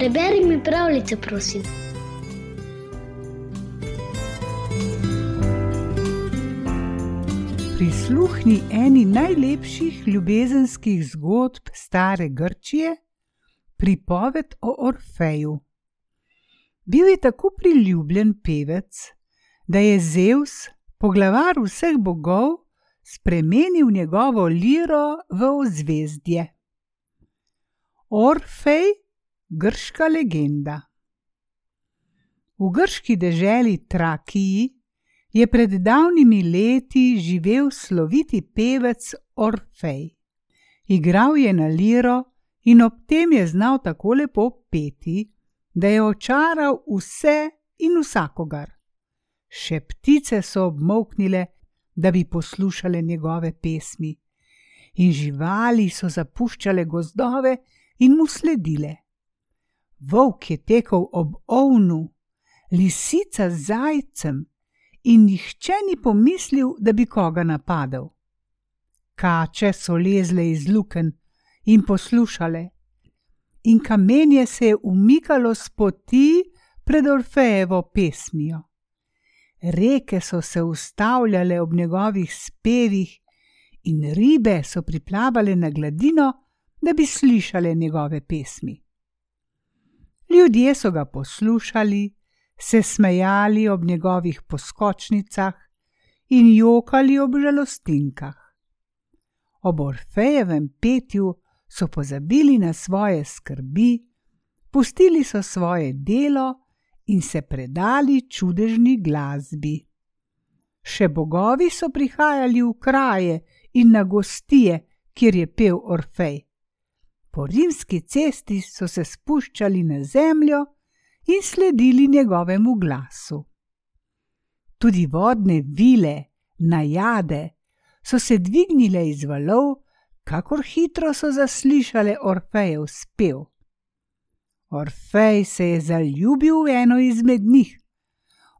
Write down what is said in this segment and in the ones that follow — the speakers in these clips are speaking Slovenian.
Preberi mi pravljico, prosim. Prisluhni eni najlepših ljubezenskih zgodb stare Grčije, pripoved o Orfeju. Bil je tako priljubljen pevec, da je Zeus, poglavar vseh bogov, spremenil njegovo liro v ozvezdje. Orfej, grška legenda. V grški deželi Trakiji je pred davnimi leti živel sloviti pevec Orfej. Igral je na liro in ob tem je znal tako lepo peti, da je očaral vse in vsakogar. Še ptice so obmoknile, da bi poslušale njegove pesmi, in živali so zapuščale gozdove in mu sledile. Volk je tekel ob ovnu, lisica z zajcem, in nihče ni pomislil, da bi koga napadel. Kače so lezle iz luken in poslušale, in kamenje se je umikalo s poti pred Orfejevo pesmijo. Reke so se ustavljale ob njegovih spevih, in ribe so priplavale na gladino, da bi slišale njegove pesmi. Ljudje so ga poslušali, se smejali ob njegovih poskočnicah in jokali ob žalostinkah. Ob Orfejevem petju so pozabili na svoje skrbi, pustili so svoje delo in se predali čudežni glasbi. Še bogovi so prihajali v kraje in na gostije, kjer je pel Orfej. Po rimski cesti so se spuščali na zemljo in sledili njegovemu glasu. Tudi vodne vile, najade, so se dvignile iz valov, kakor hitro so zaslišale Orfejev spev. Orfej se je zaljubil v eno izmed njih,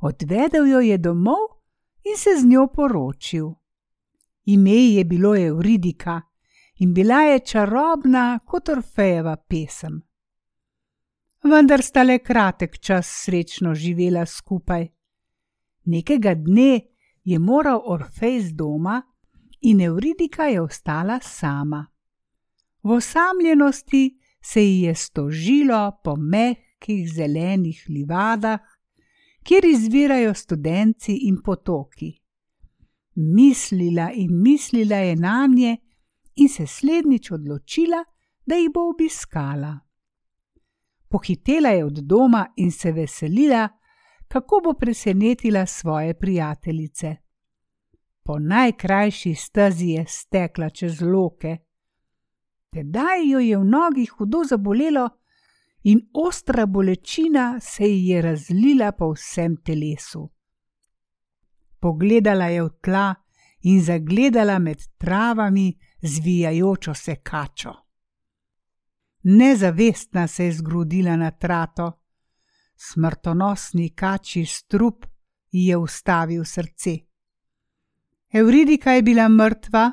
odvedel jo je domov in se z njo poročil. Ime je bilo Euridika in bila je čarobna kot Orfejeva pesem. Vendar sta le kratek čas srečno živela skupaj. Nekega dne je moral Orfej z doma in Euridika je ostala sama. V osamljenosti se ji je stožilo po mehkih zelenih livadah, kjer izvirajo studenci in potoki. Mislila in mislila je na nje in se slednjič odločila, da jih bo obiskala. Pohitela je od doma in se veselila, kako bo presenetila svoje prijateljice. Po najkrajši stezi je stekla čez loke. Tedaj jo je v nogi hudo zabolelo in ostra bolečina se ji je razlila po vsem telesu. Pogledala je v tla in zagledala med travami zvijajočo se kačo. Nezavestna se je zgrudila na trato, smrtonosni kači strup ji je ustavil srce. Euridika je bila mrtva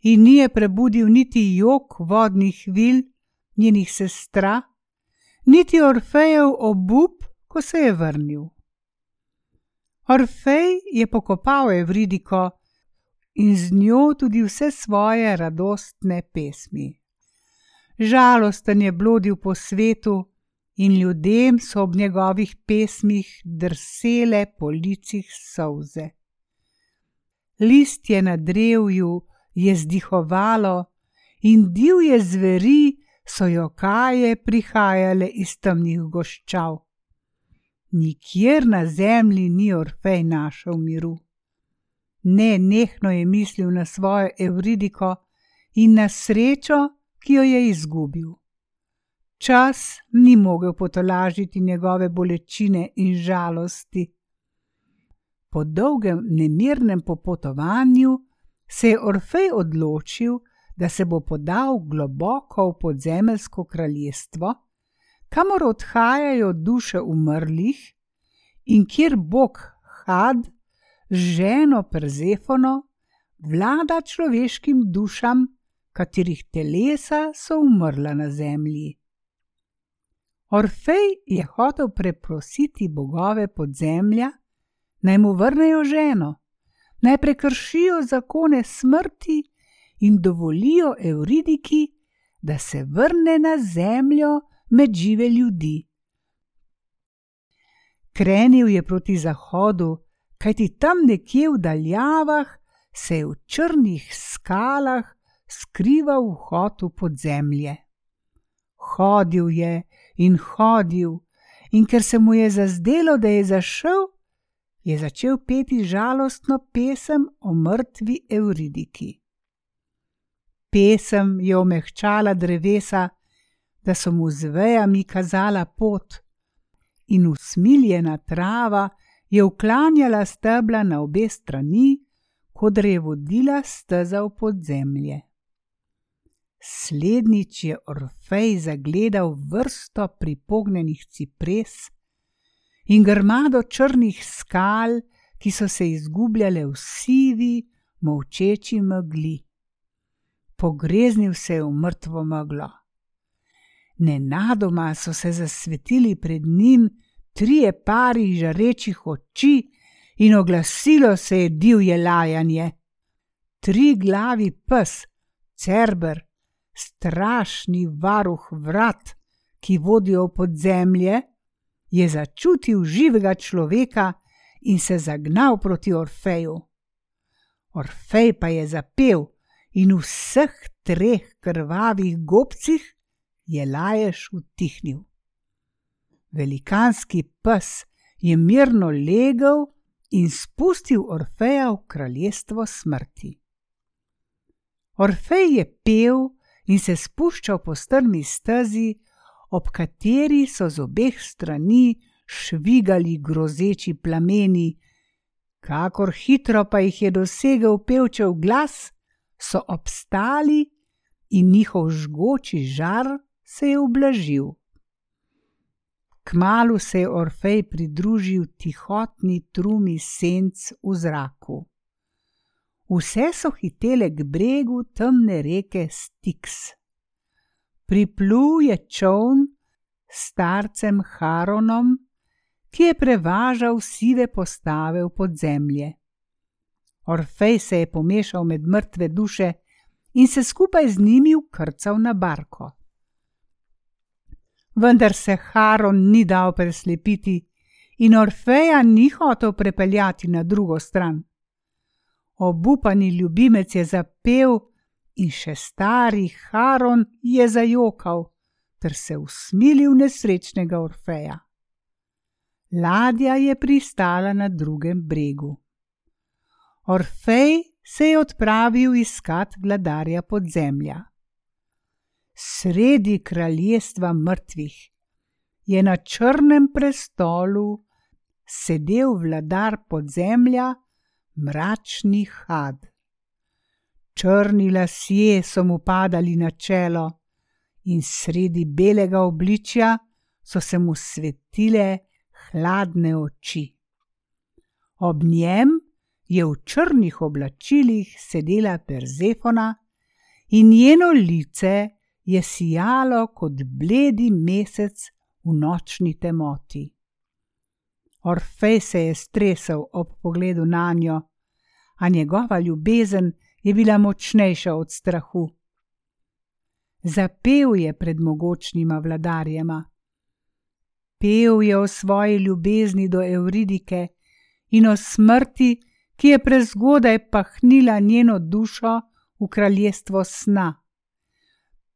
in ni je prebudil niti jok vodnih vil njenih sestra, niti Orfejev obup, ko se je vrnil. Orfej je pokopal Evridiko in z njo tudi vse svoje radostne pesmi. Žalosten je blodil po svetu in ljudem so ob njegovih pesmih drsele po licih solze. Listje na drevju je zdihovalo in divje zveri so jokaje prihajale iz temnih goščav. Nikjer na zemlji ni Orfej našel miru. Ne, nehno je mislil na svojo Evridiko in na srečo, ki jo je izgubil. Čas ni mogel potolažiti njegove bolečine in žalosti. Po dolgem nemirnem popotovanju se je Orfej odločil, da se bo podal globoko v podzemeljsko kraljestvo, kamor odhajajo duše umrlih in kjer Bog Had ženo Perzefono vlada človeškim dušam, katerih telesa so umrla na zemlji. Orfej je hotel preprositi bogove podzemlja, naj mu vrnejo ženo, naj prekršijo zakone smrti in dovolijo Euridiki, da se vrne na zemljo med žive ljudi. Krenil je proti zahodu, kajti tam nekje v daljavah se je v črnih skalah skrival vhod v podzemlje. Hodil je in hodil, in ker se mu je zazdelo, da je zašel, je začel peti žalostno pesem o mrtvi Euridiki. Pesem je omehčala drevesa, da so mu z vejami kazala pot, in usmiljena trava je uklanjala stebla na obe strani, kot je vodila steza v podzemlje. Slednjič je Orfej zagledal vrsto pripognenih cipres in grmado črnih skal, ki so se izgubljale v sivi, molčeči megli. Pogreznil se je v mrtvo meglo. Nenadoma so se zasvetili pred njim trije pari žarečih oči in oglasilo se je divje lajanje. Tri glavi pes, Cerber, strašni varuh vrat, ki vodijo v podzemlje, je začutil živega človeka in se zagnal proti Orfeju. Orfej pa je zapel in v vseh treh krvavih gobcih je laješ utihnil. Velikanski pes je mirno legel in spustil Orfeja v kraljestvo smrti. Orfej je pel in se spuščal po strmi stezi, ob kateri so z obeh strani švigali grozeči plameni, kakor hitro pa jih je dosegel pevčev glas, so obstali in njihov žgoči žar se je ublažil. Kmalu se je Orfej pridružil tihotni trumi senc v zraku. Vse so hitele k bregu temne reke Styx. Priplul je čovn s starcem Haronom, ki je prevažal sive postave v podzemlje. Orfej se je pomešal med mrtve duše in se skupaj z njimi ukrcal na barko vendar se Haron ni dal preslepiti in Orfeja ni hotel prepeljati na drugo stran. Obupani ljubimec je zapel in še stari Haron je zajokal ter se usmilil nesrečnega Orfeja. Ladja je pristala na drugem bregu. Orfej se je odpravil iskat vladarja podzemlja sredi kraljestva mrtvih, je na črnem prestolu sedel vladar podzemlja, mračni had. Črni lasje so mu padali na čelo, in sredi belega obličja so se mu svetile hladne oči. Ob njem je v črnih oblačilih sedela Perzefona in njeno lice je sijalo kot bledi mesec v nočni temoti. Orfej se je stresel ob pogledu na njo, a njegova ljubezen je bila močnejša od strahu. Zapel je pred mogočnima vladarjema. Pev je o svoji ljubezni do Euridike in o smrti, ki je prezgodaj pahnila njeno dušo v kraljestvo sna.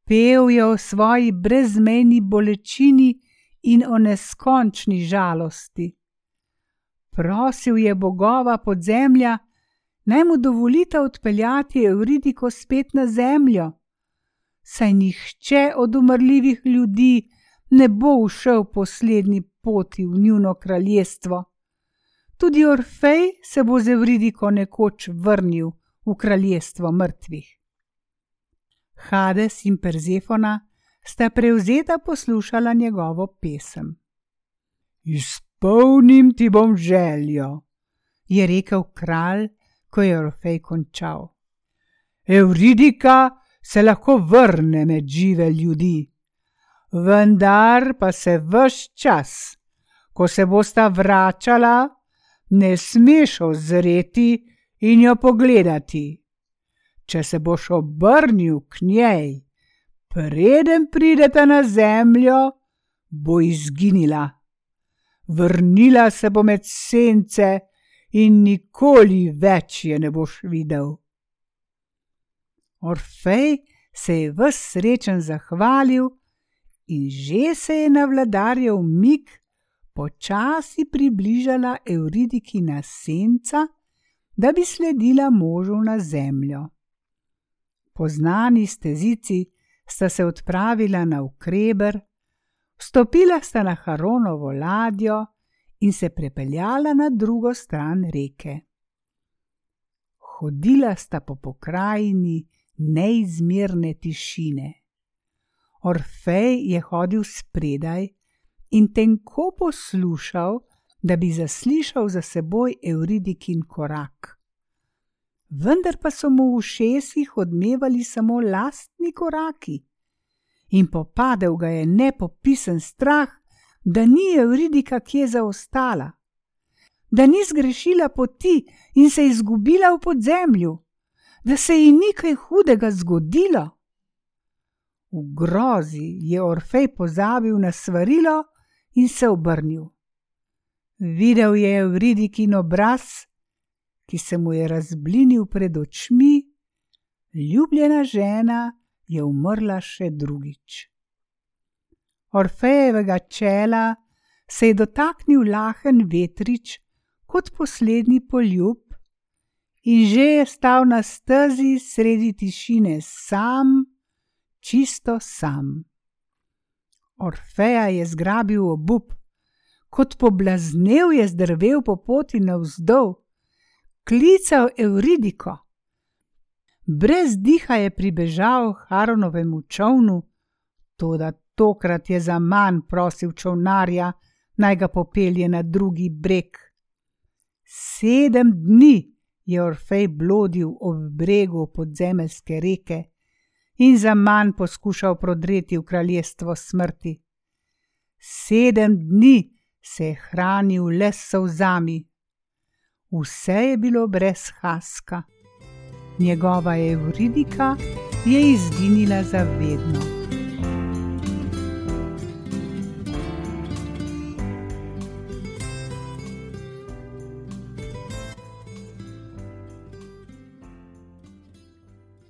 Pev je o svoji brezmejni bolečini in o neskončni žalosti. Prosil je bogova podzemlja, naj mu dovolite odpeljati Euridiko spet na zemljo, saj nihče od umrljivih ljudi ne bo ušel poslednji poti v njuno kraljestvo. Tudi Orfej se bo z Euridiko nekoč vrnil v kraljestvo mrtvih. Hades in Perzefona sta prevzeta poslušala njegovo pesem. Izpolnim ti bom željo, je rekel kralj, ko je Orfej končal. Euridika se lahko vrne med žive ljudi. vendar pa se vse čas, ko se bosta vračala, ne smeš ozreti in jo pogledati. Če se boš obrnil k njej, preden prideta na zemljo, bo izginila. Vrnila se bo med sence in nikoli več je ne boš videl. Orfej se je v srečen zahvalil in že se je na vladarjev mik počasi približala Euridikina senca, da bi sledila možu na zemljo. Po znani stezici sta se odpravila na ukreber, stopila sta na Haronovo ladjo in se prepeljala na drugo stran reke. Hodila sta po pokrajini, neizmerne tišine. Orfej je hodil spredaj in tenko poslušal, da bi zaslišal za seboj Euridikin korak. Vendar pa so mu v ušesih odmevali samo lastni koraki, in popadel ga je nepopisen strah, da ni Euridika kje zaostala, da ni zgrešila poti in se izgubila v podzemlju da se ji ni kaj hudega zgodilo. V grozi je Orfej pozabil na svarilo in se obrnil. Videl je Vridikin obraz, ki se mu je razblinil pred očmi, ljubljena žena je umrla še drugič. Orfejevega čela se je dotaknil lahen vetrič kot poslednji poljub in že je stal na stezi sredi tišine sam, čisto sam. Orfeja je zgrabil obup, kot poblaznev je zdrvel po poti navzdol, klical Euridiko. Brez diha je pribežal Haronovemu čovnu, toda tokrat je za manj prosil čovnarja, naj ga popelje na drugi breg. Sedem dni je Orfej blodil ob bregu podzemeljske reke in za manj poskušal prodreti v kraljestvo smrti. Sedem dni se je hranil le s solzami. Vse je bilo brez haska. Njegova evridika je izginila za vedno.